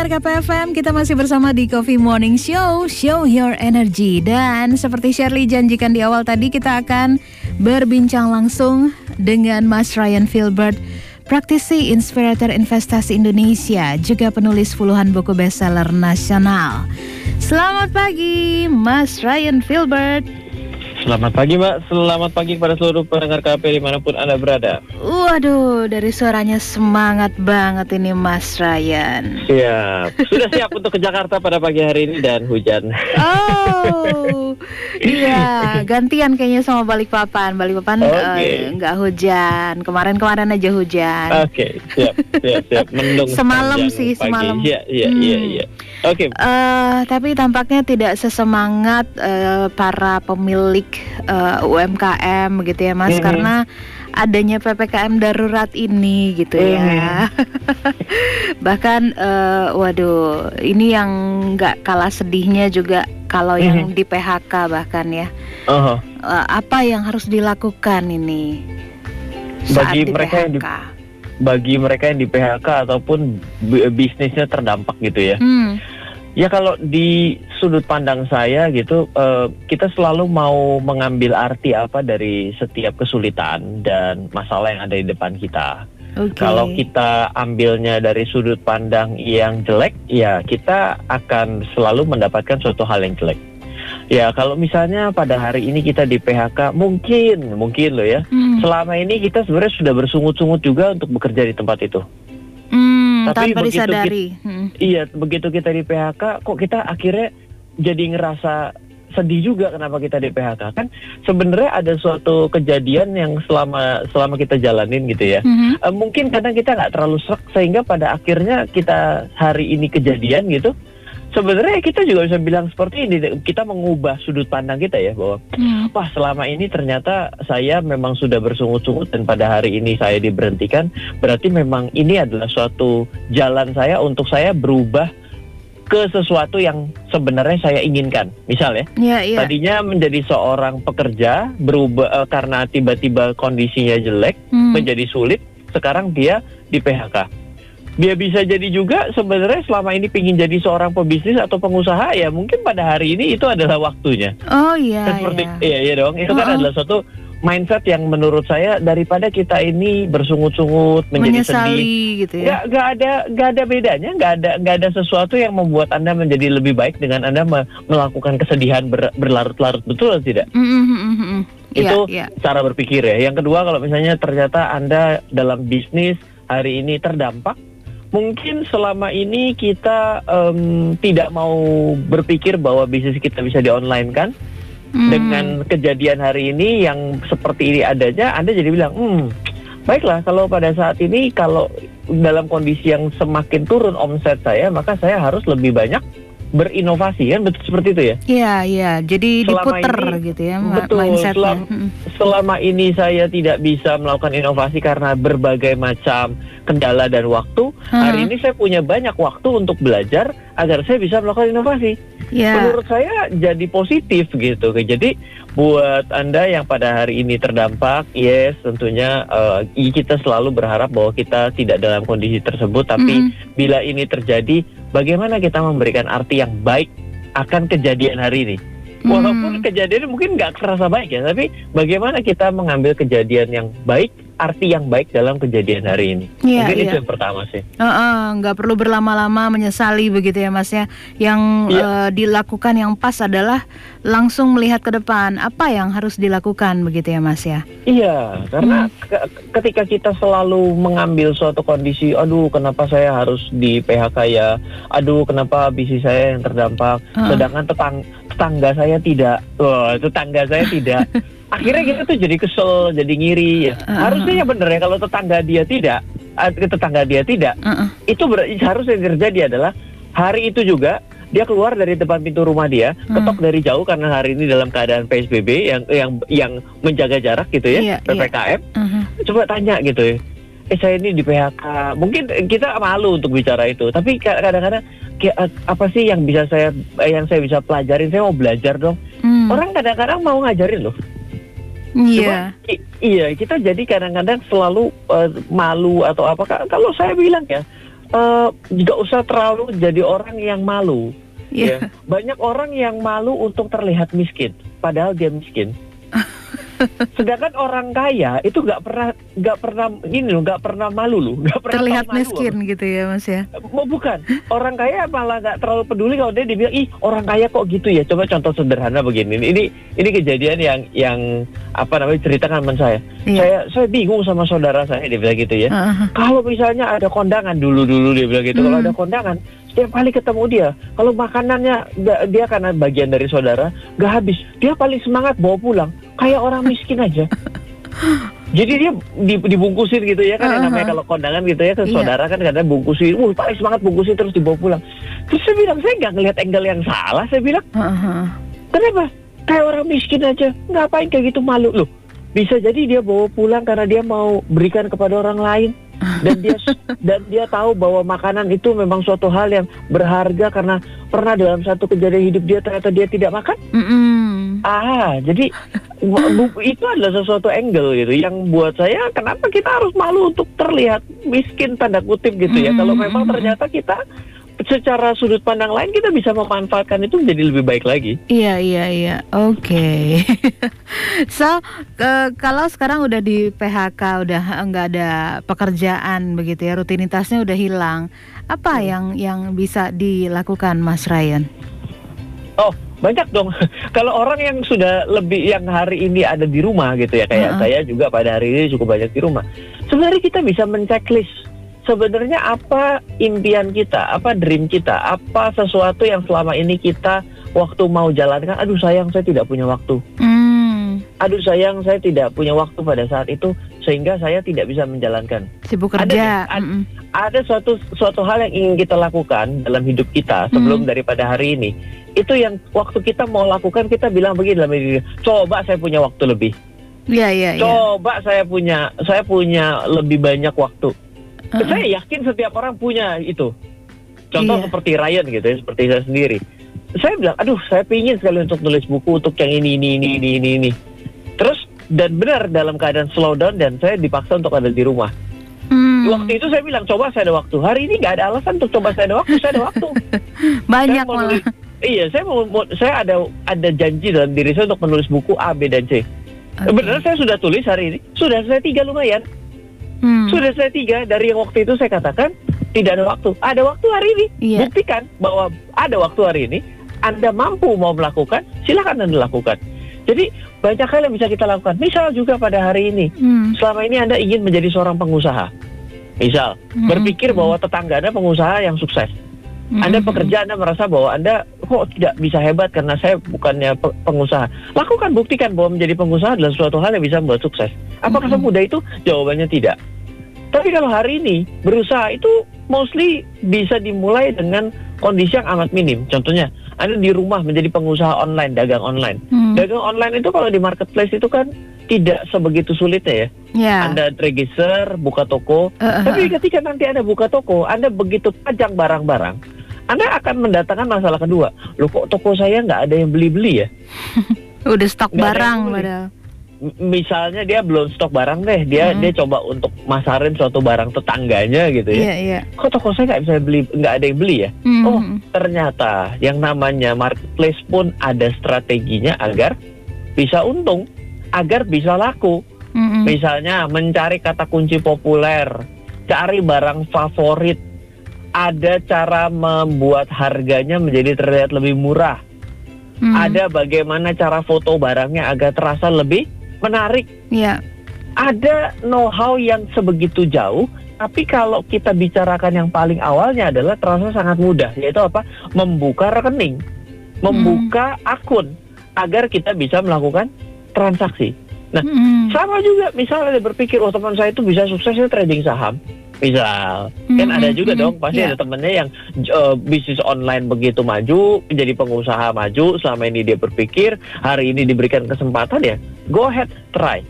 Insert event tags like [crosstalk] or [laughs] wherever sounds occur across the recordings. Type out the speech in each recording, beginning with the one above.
Pendengar KPFM, kita masih bersama di Coffee Morning Show, Show Your Energy. Dan seperti Shirley janjikan di awal tadi, kita akan berbincang langsung dengan Mas Ryan Filbert, praktisi inspirator investasi Indonesia, juga penulis puluhan buku bestseller nasional. Selamat pagi, Mas Ryan Filbert. Selamat pagi Mbak, selamat pagi kepada seluruh pendengar KP di mana pun Anda berada. Waduh, dari suaranya semangat banget ini Mas Ryan. Siap, sudah [laughs] siap untuk ke Jakarta pada pagi hari ini dan hujan. Oh, iya, gantian kayaknya sama Balikpapan. Balikpapan okay. uh, nggak hujan, kemarin-kemarin aja hujan. Oke, okay, siap, siap, siap, [laughs] mendung Semalam sih, pagi. semalam. Iya, iya, hmm. iya, iya Oke. Okay. uh, eh, Tapi tampaknya tidak sesemangat uh, para pemilik uh, eh, UMKM gitu ya Mas mm -hmm. karena adanya PPKM darurat ini gitu mm -hmm. ya. [laughs] Bahkan uh, waduh, ini yang nggak kalah sedihnya juga kalau mm -hmm. yang di PHK bahkan ya. Uh -huh. uh, apa yang harus dilakukan ini saat bagi di mereka PHK? yang di bagi mereka yang di PHK ataupun bisnisnya terdampak gitu ya. Hmm Ya kalau di sudut pandang saya gitu, uh, kita selalu mau mengambil arti apa dari setiap kesulitan dan masalah yang ada di depan kita. Okay. Kalau kita ambilnya dari sudut pandang yang jelek, ya kita akan selalu mendapatkan suatu hal yang jelek. Ya kalau misalnya pada hari ini kita di PHK, mungkin mungkin loh ya, hmm. selama ini kita sebenarnya sudah bersungut-sungut juga untuk bekerja di tempat itu. Hmm, Tapi tanpa disadari. Kita, hmm. Iya, begitu kita di PHK, kok kita akhirnya jadi ngerasa sedih juga kenapa kita di PHK kan sebenarnya ada suatu kejadian yang selama selama kita jalanin gitu ya mm-hmm. uh, mungkin kadang kita nggak terlalu serak sehingga pada akhirnya kita hari ini kejadian gitu sebenarnya kita juga bisa bilang seperti ini kita mengubah sudut pandang kita ya bahwa hmm. wah selama ini ternyata saya memang sudah bersungut-sungut dan pada hari ini saya diberhentikan berarti memang ini adalah suatu jalan saya untuk saya berubah ke sesuatu yang sebenarnya saya inginkan. Misal ya, yeah, yeah. tadinya menjadi seorang pekerja berubah uh, karena tiba-tiba kondisinya jelek hmm. menjadi sulit, sekarang dia di PHK dia bisa jadi juga sebenarnya selama ini pingin jadi seorang pebisnis atau pengusaha ya mungkin pada hari ini itu adalah waktunya. Oh iya. Seperti iya iya, iya dong. Itu oh, kan oh. adalah suatu mindset yang menurut saya daripada kita ini bersungut-sungut menjadi Menyesali, sedih gitu ya. Gak, gak ada gak ada bedanya, gak ada gak ada sesuatu yang membuat anda menjadi lebih baik dengan anda me melakukan kesedihan ber, berlarut-larut betul atau tidak? Mm -hmm. Itu yeah, yeah. cara berpikir ya. Yang kedua kalau misalnya ternyata anda dalam bisnis hari ini terdampak mungkin selama ini kita um, tidak mau berpikir bahwa bisnis kita bisa di online kan hmm. dengan kejadian hari ini yang seperti ini adanya Anda jadi bilang hmm baiklah kalau pada saat ini kalau dalam kondisi yang semakin turun omset saya maka saya harus lebih banyak berinovasi kan betul seperti itu ya? Iya iya jadi selama diputer ini, gitu ya betul, mindsetnya. Selama, selama ini saya tidak bisa melakukan inovasi karena berbagai macam kendala dan waktu. Hmm. Hari ini saya punya banyak waktu untuk belajar agar saya bisa melakukan inovasi. Yeah. Menurut saya jadi positif gitu. Jadi buat anda yang pada hari ini terdampak, yes tentunya uh, kita selalu berharap bahwa kita tidak dalam kondisi tersebut. Tapi mm -hmm. bila ini terjadi bagaimana kita memberikan arti yang baik akan kejadian hari ini. Walaupun hmm. kejadian mungkin nggak terasa baik ya, tapi bagaimana kita mengambil kejadian yang baik arti yang baik dalam kejadian hari ini. Yeah, Mungkin yeah. itu yang pertama sih. Uh, uh, nggak perlu berlama-lama menyesali begitu ya Mas ya. Yang yeah. Iya. uh, dilakukan yang pas adalah langsung melihat ke depan apa yang harus dilakukan begitu ya Mas ya. Iya, karena hmm. ke ketika kita selalu mengambil suatu kondisi, aduh kenapa saya harus di PHK ya, aduh kenapa bisnis saya yang terdampak, uh. sedangkan tetang tetangga saya tidak, oh, tetangga saya tidak. [laughs] akhirnya kita tuh jadi kesel, jadi ngiri. Ya. Uh, Harusnya ya bener ya kalau tetangga dia tidak, tetangga dia tidak, uh, uh. itu ber, harusnya yang terjadi adalah hari itu juga dia keluar dari depan pintu rumah dia, uh. ketok dari jauh karena hari ini dalam keadaan PSBB yang yang yang menjaga jarak gitu ya, yeah, ppkm. Yeah. Uh -huh. Coba tanya gitu ya. Eh saya ini di PHK. Mungkin kita malu untuk bicara itu, tapi kadang-kadang apa sih yang bisa saya yang saya bisa pelajarin? Saya mau belajar dong. Hmm. Orang kadang-kadang mau ngajarin loh. Iya. Yeah. iya, kita jadi kadang-kadang selalu uh, malu atau apa. Kalau saya bilang ya, eh, nggak usah terlalu jadi orang yang malu. Iya. Ya. Banyak orang yang malu untuk terlihat miskin, padahal dia miskin. [laughs] Sedangkan orang kaya itu nggak pernah nggak pernah ini loh nggak pernah malu loh nggak pernah Terlihat malu miskin gitu ya Mas ya. Oh, bukan orang kaya malah nggak terlalu peduli kalau dia dibilang ih orang kaya kok gitu ya coba contoh sederhana begini ini ini kejadian yang yang apa namanya ceritakan teman saya Iya. saya saya bingung sama saudara saya dia bilang gitu ya Heeh. kalau misalnya ada kondangan dulu dulu dia bilang gitu kalau Hmm. ada kondangan setiap kali ketemu dia kalau makanannya dia karena bagian dari saudara nggak habis dia paling semangat bawa pulang kayak orang miskin aja jadi dia di- dibungkusin gitu ya kan yang namanya Uh-huh. kalau kondangan gitu ya ke Iya. saudara kan kadang bungkusin, uh paling semangat bungkusin terus dibawa pulang. Terus saya bilang saya nggak ngeliat angle yang salah, saya bilang Heeh. kenapa? Kayak orang miskin aja, ngapain kayak gitu malu loh? Bisa jadi dia bawa pulang karena dia mau berikan kepada orang lain dan dia dan dia tahu bahwa makanan itu memang suatu hal yang berharga karena pernah dalam satu kejadian hidup dia ternyata dia tidak makan. Mm-mm. Ah, jadi [laughs] itu adalah sesuatu angle gitu yang buat saya kenapa kita harus malu untuk terlihat miskin tanda kutip gitu ya. Kalau memang ternyata kita secara sudut pandang lain kita bisa memanfaatkan itu menjadi lebih baik lagi. Iya iya iya. Oke. [laughs] so ke- kalau sekarang udah di PHK udah nggak ada pekerjaan begitu ya rutinitasnya udah hilang. Apa yang yang bisa dilakukan Mas Ryan? Oh, banyak dong. [laughs] Kalau orang yang sudah lebih yang hari ini ada di rumah gitu ya kayak Heeh. saya juga pada hari ini cukup banyak di rumah. Sebenarnya kita bisa menceklis sebenarnya apa impian kita, apa dream kita, apa sesuatu yang selama ini kita waktu mau jalankan, aduh sayang saya tidak punya waktu. Hmm, Aduh sayang saya tidak punya waktu pada saat itu sehingga saya tidak bisa menjalankan. sibuk Ada kerja. nih, ad- Mm-mm. Ada suatu suatu hal yang ingin kita lakukan dalam hidup kita sebelum daripada hari ini. Itu yang waktu kita mau lakukan kita bilang begini dalam diri, coba saya punya waktu lebih. Iya iya iya. Coba saya punya saya punya lebih banyak waktu. Heeh. Saya yakin setiap orang punya itu. Contoh Iya. seperti Ryan gitu ya, seperti saya sendiri. Saya bilang, aduh saya pingin sekali untuk nulis buku untuk yang ini, ini, ini, ini, ini, ini. Terus, dan benar dalam keadaan slow down dan saya dipaksa untuk ada di rumah. Hmm, Waktu itu saya bilang, coba saya ada waktu. Hari ini nggak ada alasan untuk coba saya ada waktu, saya ada waktu. [laughs] banyak saya mau malah. iya, saya mau, mau- saya ada ada janji dalam diri saya untuk menulis buku A, B, dan C. Oke. Benar saya sudah tulis hari ini, sudah saya tiga lumayan. Hmm, Sudah saya tiga dari yang waktu itu saya katakan tidak ada waktu. Ada waktu hari ini. Iya. Buktikan bahwa ada waktu hari ini. Anda mampu mau melakukan, silakan Anda lakukan. Jadi banyak hal yang bisa kita lakukan. Misal juga pada hari ini, hmm, selama ini Anda ingin menjadi seorang pengusaha. Misal, hmm, berpikir hmm, bahwa tetangga Anda pengusaha yang sukses. hmm, Anda hmm, pekerja, Anda merasa bahwa Anda kok tidak bisa hebat karena saya bukannya pe- pengusaha. Lakukan, buktikan bahwa menjadi pengusaha adalah suatu hal yang bisa membuat sukses. Apakah Mhm. semudah itu? Jawabannya tidak. Tapi kalau hari ini berusaha itu mostly bisa dimulai dengan kondisi yang amat minim. Contohnya, Anda di rumah menjadi pengusaha online, dagang online. hmm. Dagang online itu kalau di marketplace itu kan tidak sebegitu sulitnya ya. Ya. Anda register, buka toko, Eh, eh, tapi ketika nanti Anda buka toko, Anda begitu pajang barang-barang, Anda akan mendatangkan masalah kedua. Loh kok toko saya nggak ada yang beli-beli ya? [laughs] udah stok ada barang padahal. Misalnya dia belum stok barang deh, dia Hmm. dia coba untuk masarin suatu barang tetangganya gitu ya. Iya iya. Kok toko saya nggak bisa beli, nggak ada yang beli ya? Hmm, Oh, ternyata yang namanya marketplace pun ada strateginya agar bisa untung, agar bisa laku. Hmm. Misalnya mencari kata kunci populer, cari barang favorit, ada cara membuat harganya menjadi terlihat lebih murah. Hmm. Ada bagaimana cara foto barangnya agar terasa lebih menarik. Iya. Ada know-how yang sebegitu jauh, tapi kalau kita bicarakan yang paling awalnya adalah terasa sangat mudah, yaitu apa? Membuka rekening, membuka akun agar kita bisa melakukan transaksi. Nah, Hmm. sama juga misalnya berpikir oh teman saya itu bisa suksesnya trading saham misal kan Hmm, ada hmm, juga hmm. dong pasti Iya. ada temennya yang eh, bisnis online begitu maju menjadi pengusaha maju selama ini dia berpikir hari ini diberikan kesempatan ya go ahead try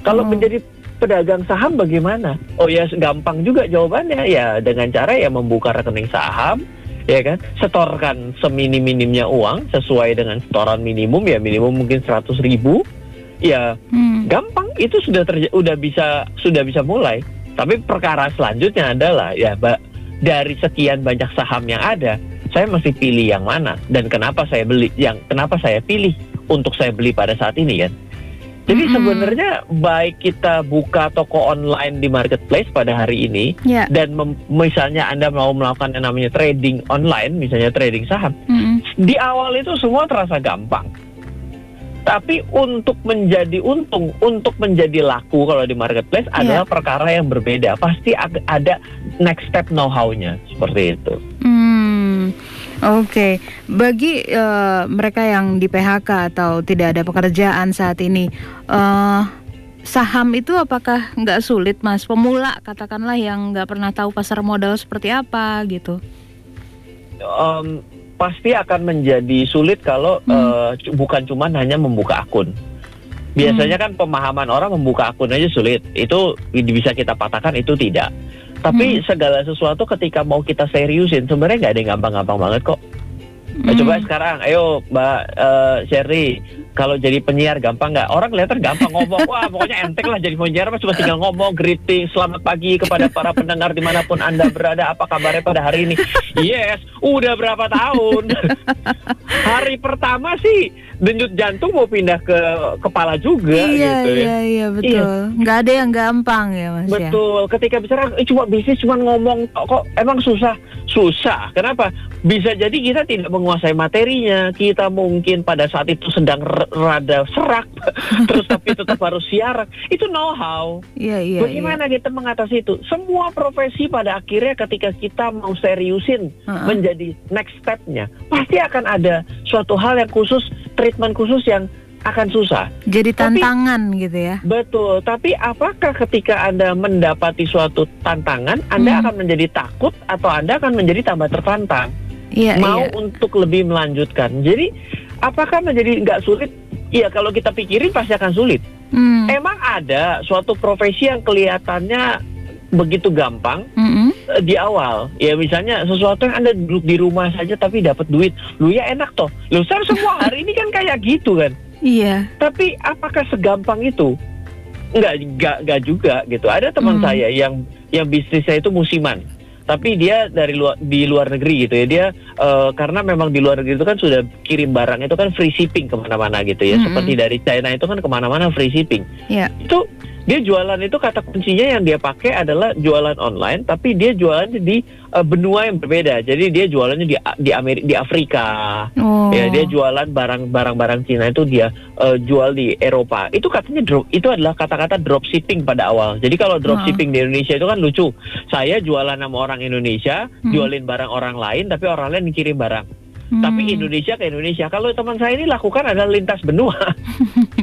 kalau Oh. menjadi pedagang saham bagaimana oh ya gampang juga jawabannya ya dengan cara ya membuka rekening saham ya kan setorkan seminim-minimnya uang sesuai dengan setoran minimum ya minimum mungkin 100 ribu ya Hmm. gampang itu sudah terja- udah bisa sudah bisa mulai tapi perkara selanjutnya adalah ya dari sekian banyak saham yang ada, saya mesti pilih yang mana dan kenapa saya beli yang kenapa saya pilih untuk saya beli pada saat ini kan. Jadi Mm-mm. sebenarnya baik kita buka toko online di marketplace pada hari ini Ya. dan misalnya Anda mau melakukan yang namanya trading online, misalnya trading saham, Mm-mm. di awal itu semua terasa gampang. Tapi untuk menjadi untung, untuk menjadi laku kalau di marketplace adalah perkara yang berbeda. Pasti ada next step know-how-nya seperti itu. Hmm, oke. Bagi eh, mereka yang di PHK atau tidak ada pekerjaan saat ini, eh, saham itu apakah nggak sulit, Mas? Pemula, katakanlah yang nggak pernah tahu pasar modal seperti apa gitu. Em, pasti akan menjadi sulit kalau eh, cu- bukan cuma hanya membuka akun. Biasanya kan pemahaman orang membuka akun aja sulit. Itu bisa kita patahkan itu tidak. Tapi segala sesuatu ketika mau kita seriusin sebenarnya nggak ada yang gampang-gampang banget kok. Nah, Hmm. coba sekarang, ayo Mbak eh, Sherry, kalau jadi penyiar gampang nggak? Orang kelihatan gampang ngomong, [laughs] wah pokoknya enteng lah jadi penyiar, mah cuma tinggal ngomong, greeting, selamat pagi kepada para pendengar di mana pun anda berada, apa kabarnya pada hari ini? Yes, udah berapa tahun? [laughs] hari pertama sih denyut jantung mau pindah ke kepala juga Iya, gitu ya. iya, iya, betul. Nggak ada yang gampang ya, Mas ya. Betul. Ketika bicara eh, cuma bisnis cuma ngomong kok, emang susah. Susah. Kenapa? Bisa jadi kita tidak menguasai materinya. Kita mungkin pada saat itu sedang rada serak, [laughs] terus tapi tetap harus siaran. Itu know-how. Iya, iya, iya. Bagaimana kita mengatasi itu? Semua profesi pada akhirnya ketika kita mau seriusin Heeh. menjadi next step-nya, pasti akan ada suatu hal yang khusus, treatment khusus yang akan susah. Jadi Tapi- tantangan gitu ya. Betul, tapi apakah ketika Anda mendapati suatu tantangan, Anda Hmm. akan menjadi takut atau Anda akan menjadi tambah tertantang, Iya, mau iya. untuk lebih melanjutkan? Jadi, apakah menjadi nggak sulit? Iya, kalau kita pikirin pasti akan sulit. Hmm. Emang ada suatu profesi yang kelihatannya begitu gampang Mm-mm. eh, di awal. Ya misalnya sesuatu yang Anda duduk di rumah saja tapi dapat duit. Lu ya enak toh. Lu saya semua [laughs] hari ini kan kayak gitu kan. Iya. Tapi apakah segampang itu? Enggak, enggak, enggak juga gitu. Ada teman Hmm. saya yang yang bisnisnya itu musiman. Tapi dia dari luar di luar negeri gitu ya. Dia eh, karena memang di luar negeri itu kan sudah kirim barang itu kan free shipping ke mana-mana gitu ya. Mm-mm. Seperti dari China itu kan ke mana-mana free shipping. Iya. Itu dia jualan itu kata kuncinya yang dia pakai adalah jualan online, tapi dia jualannya di eh, benua yang berbeda. Jadi dia jualannya di di Amerika, di Afrika. Oh. Ya, dia jualan barang barang-barang Cina itu dia eh, jual di Eropa. Itu katanya drop itu adalah kata-kata dropshipping pada awal. Jadi kalau dropshipping di Indonesia itu kan lucu. Saya jualan sama orang Indonesia, Hmm. jualin barang orang lain tapi orang lain kirim barang. Hmm. Tapi Indonesia ke Indonesia. Kalau teman saya ini lakukan adalah lintas benua. [laughs]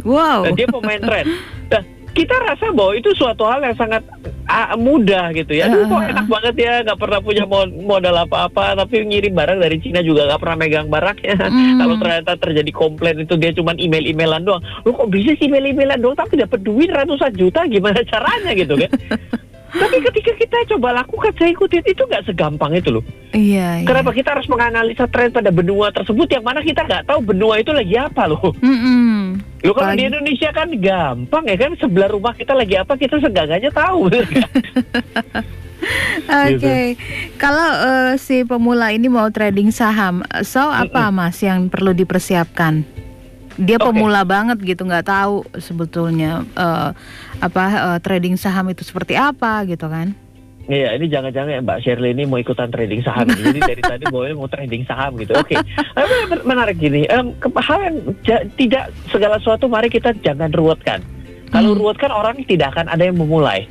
Wow. Nah, dia pemain tren. Nah, [laughs] kita rasa bahwa itu suatu hal yang sangat ah, mudah gitu ya. Aduh, kok enak banget ya, nggak pernah punya mo- modal apa-apa, tapi ngirim barang dari Cina juga nggak pernah megang barangnya. Hmm. [laughs] Kalau ternyata terjadi komplain itu dia cuma email-emailan doang. Lu kok bisa sih email-emailan doang tapi dapat duit ratusan juta gimana caranya gitu kan? [laughs] tapi ketika kita coba lakukan, saya ikutin itu nggak segampang itu loh. Iya, iya. Kenapa kita harus menganalisa tren pada benua tersebut yang mana kita nggak tahu benua itu lagi apa loh? Mm-mm. Lu kalau di Indonesia kan gampang ya kan sebelah rumah kita lagi apa kita segagannya tahu. [laughs] Oke, kalau eh, si pemula ini mau trading saham, so apa mas yang perlu dipersiapkan? Dia Oke. pemula banget gitu, nggak tahu sebetulnya eh, apa eh, trading saham itu seperti apa gitu kan? Iya, ini jangan-jangan ya Mbak Shirley ini mau ikutan trading saham. Jadi dari tadi bawahnya mau trading saham gitu. Oke, men- menarik gini. Hal yang tidak segala sesuatu mari kita jangan ruwetkan. Kalau Hmm. ruwetkan orang tidak akan ada yang memulai.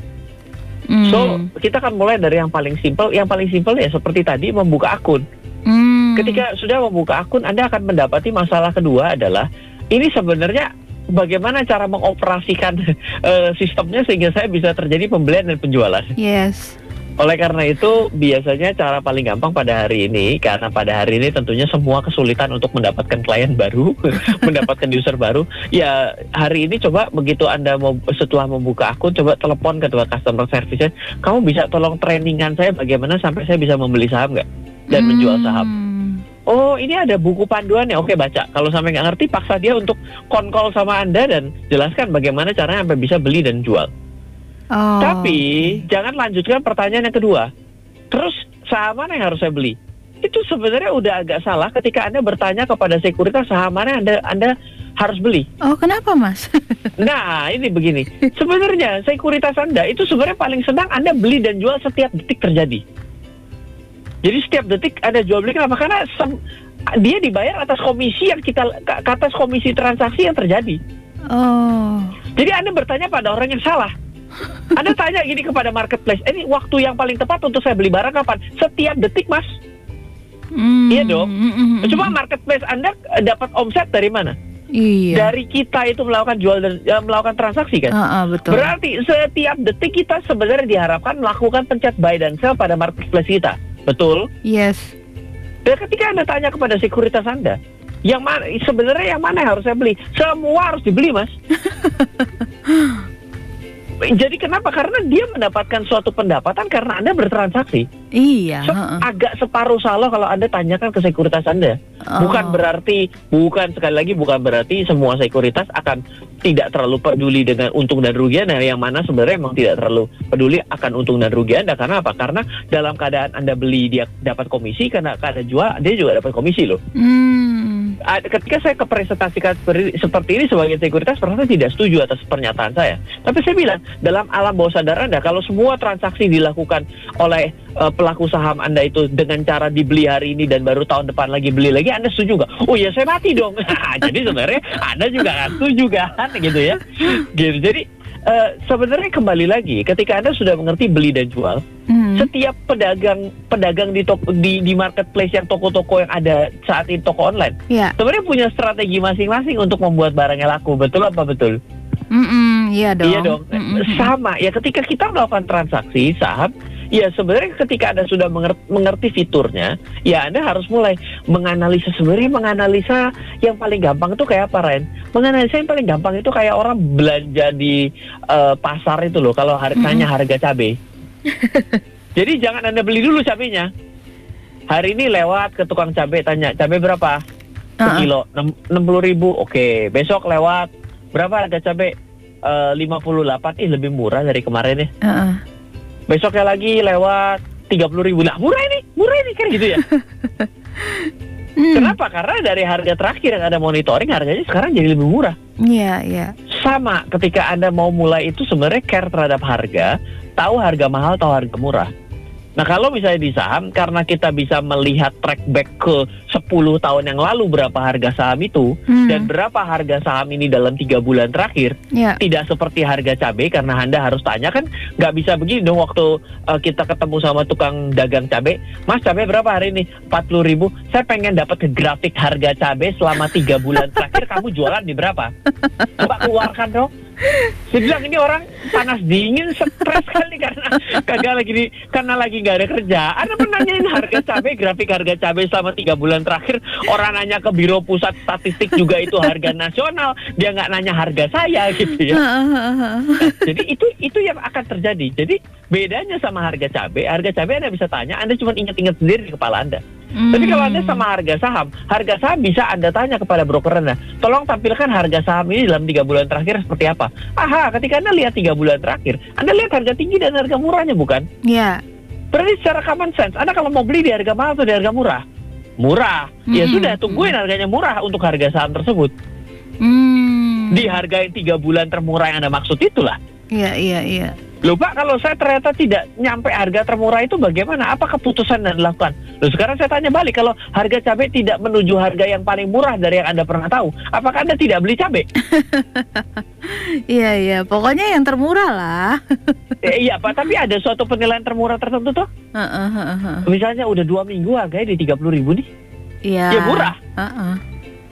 Hmm. So kita akan mulai dari yang paling simpel. Yang paling simpel ya seperti tadi membuka akun. Hmm. Ketika sudah membuka akun, Anda akan mendapati masalah kedua adalah ini sebenarnya bagaimana cara mengoperasikan [laughs] eh, sistemnya sehingga saya bisa terjadi pembelian dan penjualan. yes, Oleh karena itu, biasanya cara paling gampang pada hari ini, karena pada hari ini tentunya semua kesulitan untuk mendapatkan klien baru, [laughs] mendapatkan user baru. Ya, hari ini coba begitu Anda mau setelah membuka akun, coba telepon ke customer service kamu bisa tolong trainingan saya bagaimana sampai saya bisa membeli saham nggak dan menjual saham. Oh, ini ada buku panduannya. Oke, baca. Kalau sampai nggak ngerti, paksa dia untuk konkol sama Anda dan jelaskan bagaimana caranya sampai bisa beli dan jual. Oh, Tapi jangan lanjutkan pertanyaan yang kedua. Terus saham mana yang harus saya beli? Itu sebenarnya udah agak salah ketika Anda bertanya kepada sekuritas saham mana Anda Anda harus beli. Oh, kenapa, Mas? [laughs] Nah, ini begini. Sebenarnya sekuritas Anda itu sebenarnya paling senang Anda beli dan jual setiap detik terjadi. Jadi setiap detik Anda jual beli kenapa? Karena sem- dia dibayar atas komisi yang kita atas komisi transaksi yang terjadi. oh. Jadi Anda bertanya pada orang yang salah. Anda tanya gini kepada marketplace, ini waktu yang paling tepat untuk saya beli barang kapan? Setiap detik, Mas. Hmm, Iya dong. mm, mm, mm, Cuma mm. marketplace Anda eh, dapat omset dari mana? Iya. Dari kita itu melakukan jual dan eh, melakukan transaksi kan? Ah, ah, betul. Berarti setiap detik kita sebenarnya diharapkan melakukan pencet buy dan sell pada marketplace kita. Betul? Yes. Dan ketika Anda tanya kepada sekuritas Anda, yang mana sebenarnya yang mana yang harus saya beli? Semua harus dibeli, Mas. [laughs] Jadi kenapa? Karena dia mendapatkan suatu pendapatan karena Anda bertransaksi. Iya. Ah. agak separuh salah kalau Anda tanyakan ke sekuritas Anda. Bukan Oh. berarti, bukan sekali lagi bukan berarti semua sekuritas akan tidak terlalu peduli dengan untung dan rugi Anda. Yang mana sebenarnya memang tidak terlalu peduli akan untung dan rugi Anda. Karena apa? Karena dalam keadaan Anda beli dia dapat komisi, karena keadaan jual dia juga dapat komisi loh. Hmm. Ketika saya kepresentasikan seperti, ini sebagai sekuritas, ternyata tidak setuju atas pernyataan saya. Tapi saya bilang dalam alam bawah sadar Anda, kalau semua transaksi dilakukan oleh eh, pelaku saham Anda itu dengan cara dibeli hari ini dan baru tahun depan lagi beli lagi, Anda setuju nggak? Oh ya saya mati dong. [laughs] Jadi sebenarnya Anda juga nggak setuju kan, gitu ya? Gitu. Jadi eh, sebenarnya kembali lagi, ketika Anda sudah mengerti beli dan jual, Hmm. setiap pedagang pedagang di toko, di, di marketplace yang toko-toko yang ada saat ini toko online Ya. sebenarnya punya strategi masing-masing untuk membuat barangnya laku betul apa betul Mm-mm, iya dong. iya dong Mm-mm. sama ya ketika kita melakukan transaksi saham ya sebenarnya ketika anda sudah mengerti, mengerti fiturnya ya anda harus mulai menganalisa. Sebenarnya menganalisa yang paling gampang itu kayak apa Ren? Menganalisa yang paling gampang itu kayak orang belanja di eh, pasar itu loh kalau har- Mm-mm. tanya harga cabai. [laughs] Jadi jangan anda beli dulu cabenya hari ini lewat ke tukang cabai tanya cabai berapa? Sekilo enam puluh ribu. Oke besok lewat. Berapa harga cabai? Lima puluh delapan. Ih lebih murah dari kemarin ya. Ah, ah. Besoknya lagi lewat tiga puluh ribu. Lah murah ini. Murah ini kan gitu ya? [laughs] Hmm. kenapa? Karena dari harga terakhir yang ada monitoring harganya sekarang jadi lebih murah. Iya, iya. sama ketika anda mau mulai itu sebenarnya care terhadap harga tahu harga mahal tahu harga murah Nah kalau misalnya di saham karena kita bisa melihat track back ke 10 tahun yang lalu berapa harga saham itu Hmm. dan berapa harga saham ini dalam tiga bulan terakhir Ya. tidak seperti harga cabai karena anda harus tanya kan nggak bisa begini dong waktu uh, kita ketemu sama tukang dagang cabai mas cabai berapa hari ini 40 ribu saya pengen dapat grafik harga cabai selama tiga bulan terakhir kamu jualan di berapa [laughs] coba keluarkan dong saya bilang ini orang panas dingin stres kali karena kagak lagi di, karena lagi nggak ada kerja. Anda menanyain harga cabai, grafik harga cabai selama tiga bulan terakhir. Orang nanya ke Biro Pusat Statistik juga itu harga nasional. Dia nggak nanya harga saya gitu ya. Ah, ah, ah, ah. Jadi itu itu yang akan terjadi. Jadi bedanya sama harga cabai, harga cabai Anda bisa tanya, Anda cuma ingat-ingat sendiri di kepala Anda. Tapi kalau Anda Hmm. sama harga saham, harga saham bisa Anda tanya kepada broker Anda, tolong tampilkan harga saham ini dalam tiga bulan terakhir seperti apa. Aha, ketika Anda lihat tiga bulan terakhir, Anda lihat harga tinggi dan harga murahnya bukan? Ya. Berarti secara common sense, Anda kalau mau beli di harga mahal atau di harga murah? Murah. Ya Mm-mm. sudah, tungguin harganya murah untuk harga saham tersebut. Hmm. Di harga yang tiga bulan termurah yang Anda maksud itulah. Iya, iya, iya. Loh Pak, kalau saya ternyata tidak nyampe harga termurah itu bagaimana? Apa keputusan yang dilakukan? Loh sekarang saya tanya balik, kalau harga cabai tidak menuju harga yang paling murah dari yang Anda pernah tahu, apakah Anda tidak beli cabai? [laughs] Iya, iya. Pokoknya yang termurah lah. [laughs] eh, iya Pak, tapi ada suatu penilaian termurah tertentu tuh. Misalnya udah dua minggu harganya di 30 ribu nih. Iya. Ya, murah. Ah, ah.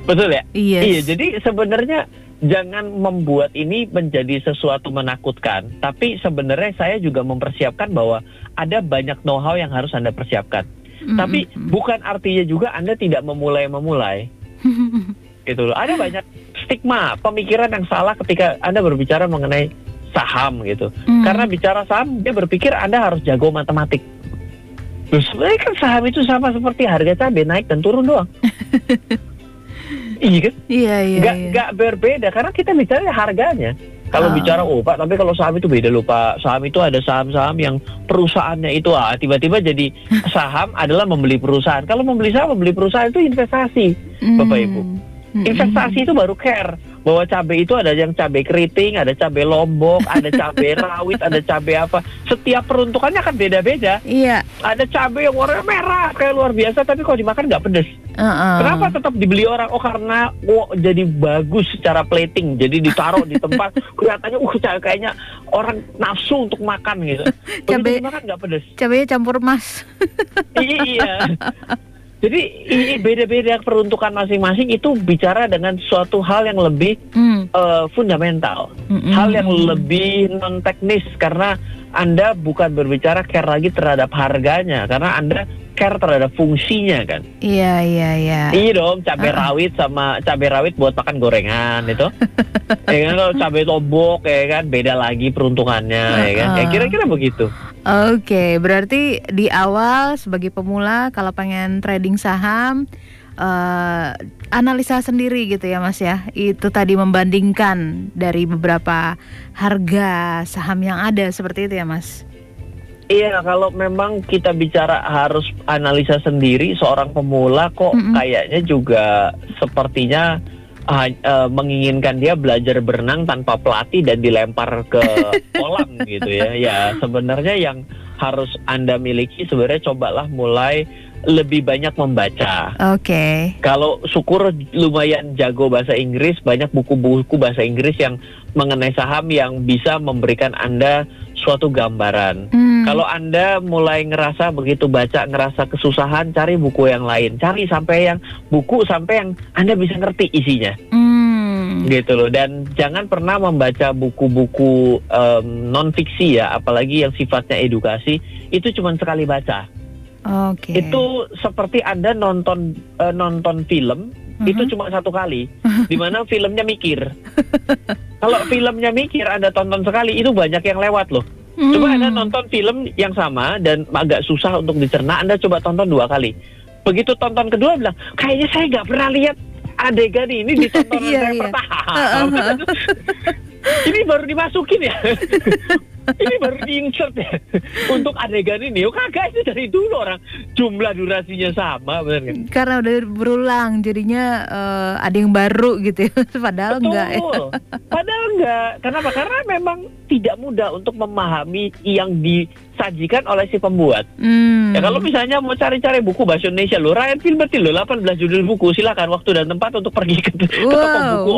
Betul ya? Yes. Iya, jadi sebenarnya jangan membuat ini menjadi sesuatu menakutkan. Tapi sebenarnya saya juga mempersiapkan bahwa ada banyak know-how yang harus Anda persiapkan. Mm, Tapi mm, mm. bukan artinya juga Anda tidak memulai-memulai. [laughs] gitu loh. Ada banyak stigma pemikiran yang salah ketika Anda berbicara mengenai saham gitu. Hmm. Karena bicara saham dia berpikir Anda harus jago matematik. Loh, sebenarnya kan saham itu sama seperti harga cabai naik dan turun doang. [laughs] iya kan? Iya, iya, Nggak, iya. nggak berbeda karena kita bicara harganya. Kalau Oh. bicara oh Pak, tapi kalau saham itu beda loh Pak. Saham itu ada saham-saham yang perusahaannya itu ah tiba-tiba jadi [laughs] saham adalah membeli perusahaan. Kalau membeli saham membeli perusahaan itu investasi. Bapak, Ibu. Hmm. Investasi itu baru care bahwa cabai itu ada yang cabai keriting, ada cabai lombok, ada cabai rawit, ada cabai apa. Setiap peruntukannya akan beda-beda. Iya. Ada cabai yang warnanya merah kayak luar biasa, tapi kalau dimakan nggak pedes. Heeh. Kenapa tetap dibeli orang? Oh karena oh, jadi bagus secara plating, jadi ditaruh di tempat [laughs] kelihatannya, uh kayaknya orang nafsu untuk makan gitu. Begitu Cabai- dimakan nggak pedes. Cabainya campur emas. iya. [laughs] Jadi ini beda-beda peruntukan masing-masing itu bicara dengan suatu hal yang lebih Hmm. eh, fundamental, Mm-mm. hal yang lebih non teknis karena anda bukan berbicara care lagi terhadap harganya, karena anda care terhadap fungsinya kan. Iya iya iya. Iya dong, cabai Uh-uh. rawit sama cabai rawit buat makan gorengan itu. [laughs] ya kan kalau cabai lombok ya kan beda lagi peruntukannya ya kan. Ya Uh-uh. kira-kira begitu. Oke, berarti di awal sebagai pemula kalau pengen trading saham eh, analisa sendiri gitu ya Mas ya. Itu tadi membandingkan dari beberapa harga saham yang ada seperti itu ya Mas. Iya, kalau memang kita bicara harus analisa sendiri seorang pemula kok Mm-mm. kayaknya juga sepertinya eh, menginginkan dia belajar berenang tanpa pelatih dan dilempar ke [laughs] kolam gitu ya. Ya, sebenarnya yang harus Anda miliki sebenarnya cobalah mulai lebih banyak membaca. Oke. Kalau syukur lumayan jago bahasa Inggris, banyak buku-buku bahasa Inggris yang mengenai saham yang bisa memberikan Anda suatu gambaran. Hmm. Kalau Anda mulai ngerasa begitu baca ngerasa kesusahan, cari buku yang lain. Cari sampai yang buku sampai yang Anda bisa ngerti isinya. Hmm. Gitu loh. Dan jangan pernah membaca buku-buku non fiksi ya, apalagi yang sifatnya edukasi, itu cuma sekali baca. Oke. Itu seperti Anda nonton eh, nonton film Mhm. itu cuma satu kali, [laughs] di mana filmnya mikir. Kalau filmnya mikir Anda tonton sekali itu banyak yang lewat loh. Coba Anda Hmm. nonton film yang sama dan agak susah untuk dicerna, Anda coba tonton dua kali. Begitu tonton kedua bilang, kayaknya saya nggak pernah lihat adegan ini di [laughs] tontonan Iya, saya iya. pertama. [laughs] ini baru dimasukin ya. Ini baru di-insert ya. Untuk adegan ini, oh kagak itu dari dulu orang jumlah durasinya sama, benar kan? Karena udah berulang, jadinya eh, ada yang baru gitu ya. [laughs] Padahal enggak ya. Betul. [laughs] Padahal enggak. Kenapa? Karena memang tidak mudah untuk memahami yang disajikan oleh si pembuat. Hmm. Ya kalau misalnya mau cari-cari buku bahasa Indonesia lo, Ryan Filbert lo 18 judul buku, silakan waktu dan tempat untuk pergi ke, ke toko Wow. buku.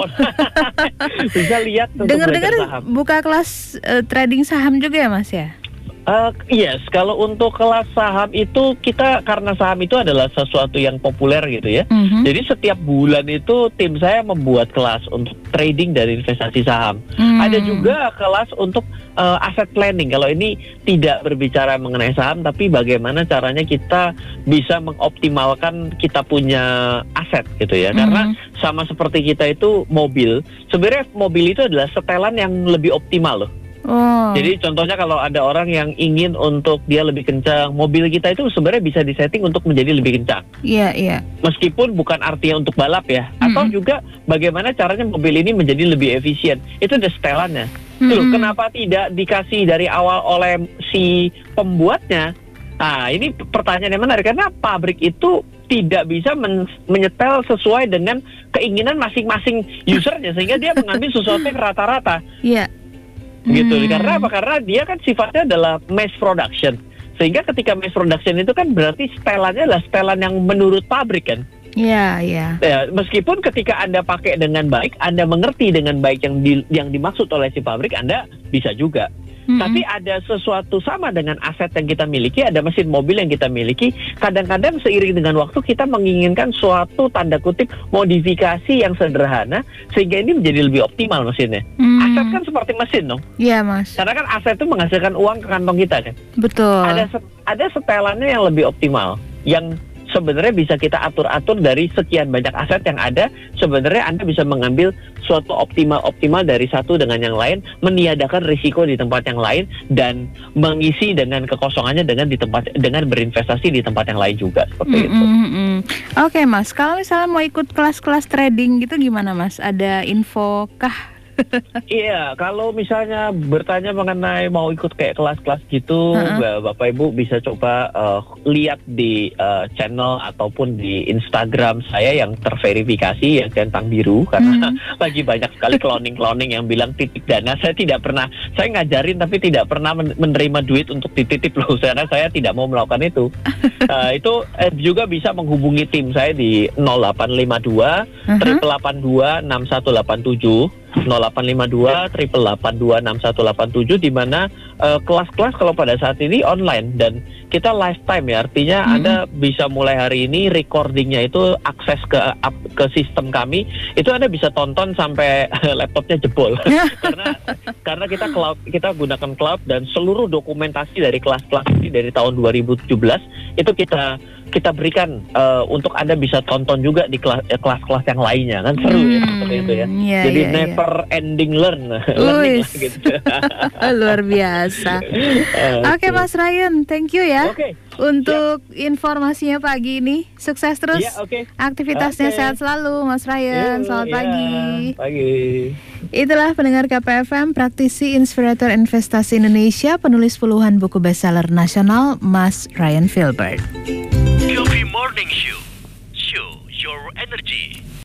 [laughs] Bisa lihat Dengar-dengar buka kelas eh, trading saham juga ya Mas ya? Eh, yes, kalau untuk kelas saham itu kita karena saham itu adalah sesuatu yang populer gitu ya. Mhm. Jadi setiap bulan itu tim saya membuat kelas untuk trading dan investasi saham. Hmm. Ada juga kelas untuk uh, asset planning. Kalau ini tidak berbicara mengenai saham, tapi bagaimana caranya kita bisa mengoptimalkan kita punya aset gitu ya. Karena Mhm. sama seperti kita itu mobil, sebenarnya mobil itu adalah setelan yang lebih optimal loh. Oh. Jadi contohnya kalau ada orang yang ingin untuk dia lebih kencang, mobil kita itu sebenarnya bisa disetting untuk menjadi lebih kencang. Iya iya. Meskipun bukan artinya untuk balap ya, atau Mm-mm. juga bagaimana caranya mobil ini menjadi lebih efisien. Itu ada setelannya. Loh, Mm-mm. kenapa tidak dikasih dari awal oleh si pembuatnya? Nah, ini pertanyaan yang menarik karena pabrik itu tidak bisa men- menyetel sesuai dengan keinginan masing-masing usernya sehingga dia mengambil sesuatu yang rata-rata Iya. gitu. Hmm. Karena apa? Karena dia kan sifatnya adalah mass production. Sehingga ketika mass production itu kan berarti setelannya adalah setelan yang menurut pabrik kan. Iya iya. Ya, meskipun ketika Anda pakai dengan baik, Anda mengerti dengan baik yang di- yang dimaksud oleh si pabrik, Anda bisa juga. Mm-mm. Tapi ada sesuatu sama dengan aset yang kita miliki, ada mesin mobil yang kita miliki. Kadang-kadang seiring dengan waktu kita menginginkan suatu tanda kutip modifikasi yang sederhana sehingga ini menjadi lebih optimal mesinnya. Hmm. Aset kan seperti mesin dong. Iya Mas. Karena kan aset itu menghasilkan uang ke kantong kita kan. Betul. Ada ada setelannya yang lebih optimal yang sebenarnya bisa kita atur-atur dari sekian banyak aset yang ada. Sebenarnya Anda bisa mengambil suatu optimal-optimal dari satu dengan yang lain, meniadakan risiko di tempat yang lain dan mengisi dengan kekosongannya dengan di tempat dengan berinvestasi di tempat yang lain juga seperti Mm, itu. mm, mm, mm. Oke Mas, kalau misalnya mau ikut kelas-kelas trading gitu gimana Mas? Ada info kah? Iya, kalau misalnya bertanya mengenai mau ikut kayak kelas-kelas gitu, uh-uh. Bapak Ibu bisa coba uh, lihat di uh, channel ataupun di Instagram saya yang terverifikasi ya centang biru karena hmm. [laughs] lagi banyak sekali cloning-cloning yang bilang titik dana. Saya tidak pernah, saya ngajarin tapi tidak pernah menerima duit untuk dititip loh [laughs] karena saya tidak mau melakukan itu. uh, [laughs] itu eh, juga bisa menghubungi tim saya di 0852 uh-huh. 882 6187 0852 triple 6187 di mana uh, kelas-kelas kalau pada saat ini online dan kita lifetime ya artinya hmm. Anda bisa mulai hari ini recordingnya itu akses ke ke sistem kami itu Anda bisa tonton sampai laptopnya jebol [laughs] karena karena kita cloud kita gunakan cloud dan seluruh dokumentasi dari kelas-kelas ini dari tahun 2017 itu kita kita berikan uh, untuk anda bisa tonton juga di eh, kelas-kelas yang lainnya kan seru ya, hmm, ya seperti itu ya. Iya, Jadi iya, never iya. ending learn, [laughs] learning lah, [laughs] gitu. Luar biasa. uh, [laughs] Oke okay, Mas Ryan, thank you ya. Okay. Untuk yeah. informasinya pagi ini, sukses terus. Yeah, okay. Aktivitasnya okay. sehat selalu, Mas Ryan. Selamat yeah, pagi. Pagi. Itulah pendengar KPFM, praktisi inspirator investasi Indonesia, penulis puluhan buku bestseller nasional, Mas Ryan Filbert. Good morning Show. Show your energy.